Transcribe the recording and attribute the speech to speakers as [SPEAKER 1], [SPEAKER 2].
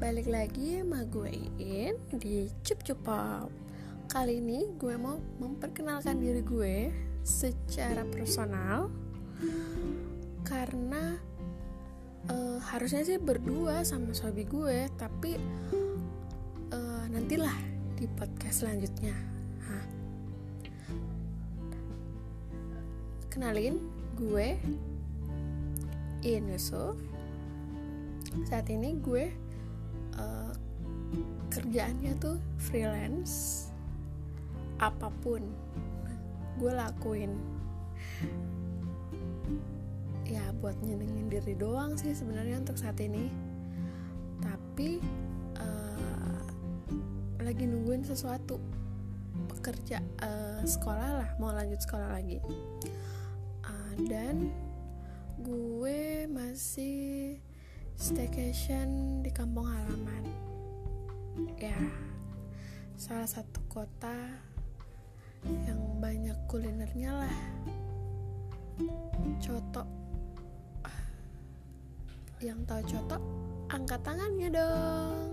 [SPEAKER 1] balik lagi sama gue Iin di Cup Cup Pop Kali ini gue mau memperkenalkan diri gue secara personal Karena uh, harusnya sih berdua sama suami gue Tapi uh, nantilah di podcast selanjutnya Hah. Kenalin gue Iin Yusuf saat ini gue kerjaannya tuh freelance apa pun gue lakuin. Ya buat nyenengin diri doang sih sebenarnya untuk saat ini. Tapi uh, lagi nungguin sesuatu pekerja uh, sekolah lah mau lanjut sekolah lagi. Uh, dan gue masih staycation di kampung halaman ya salah satu kota yang banyak kulinernya lah. Coto. Yang tahu coto angkat tangannya dong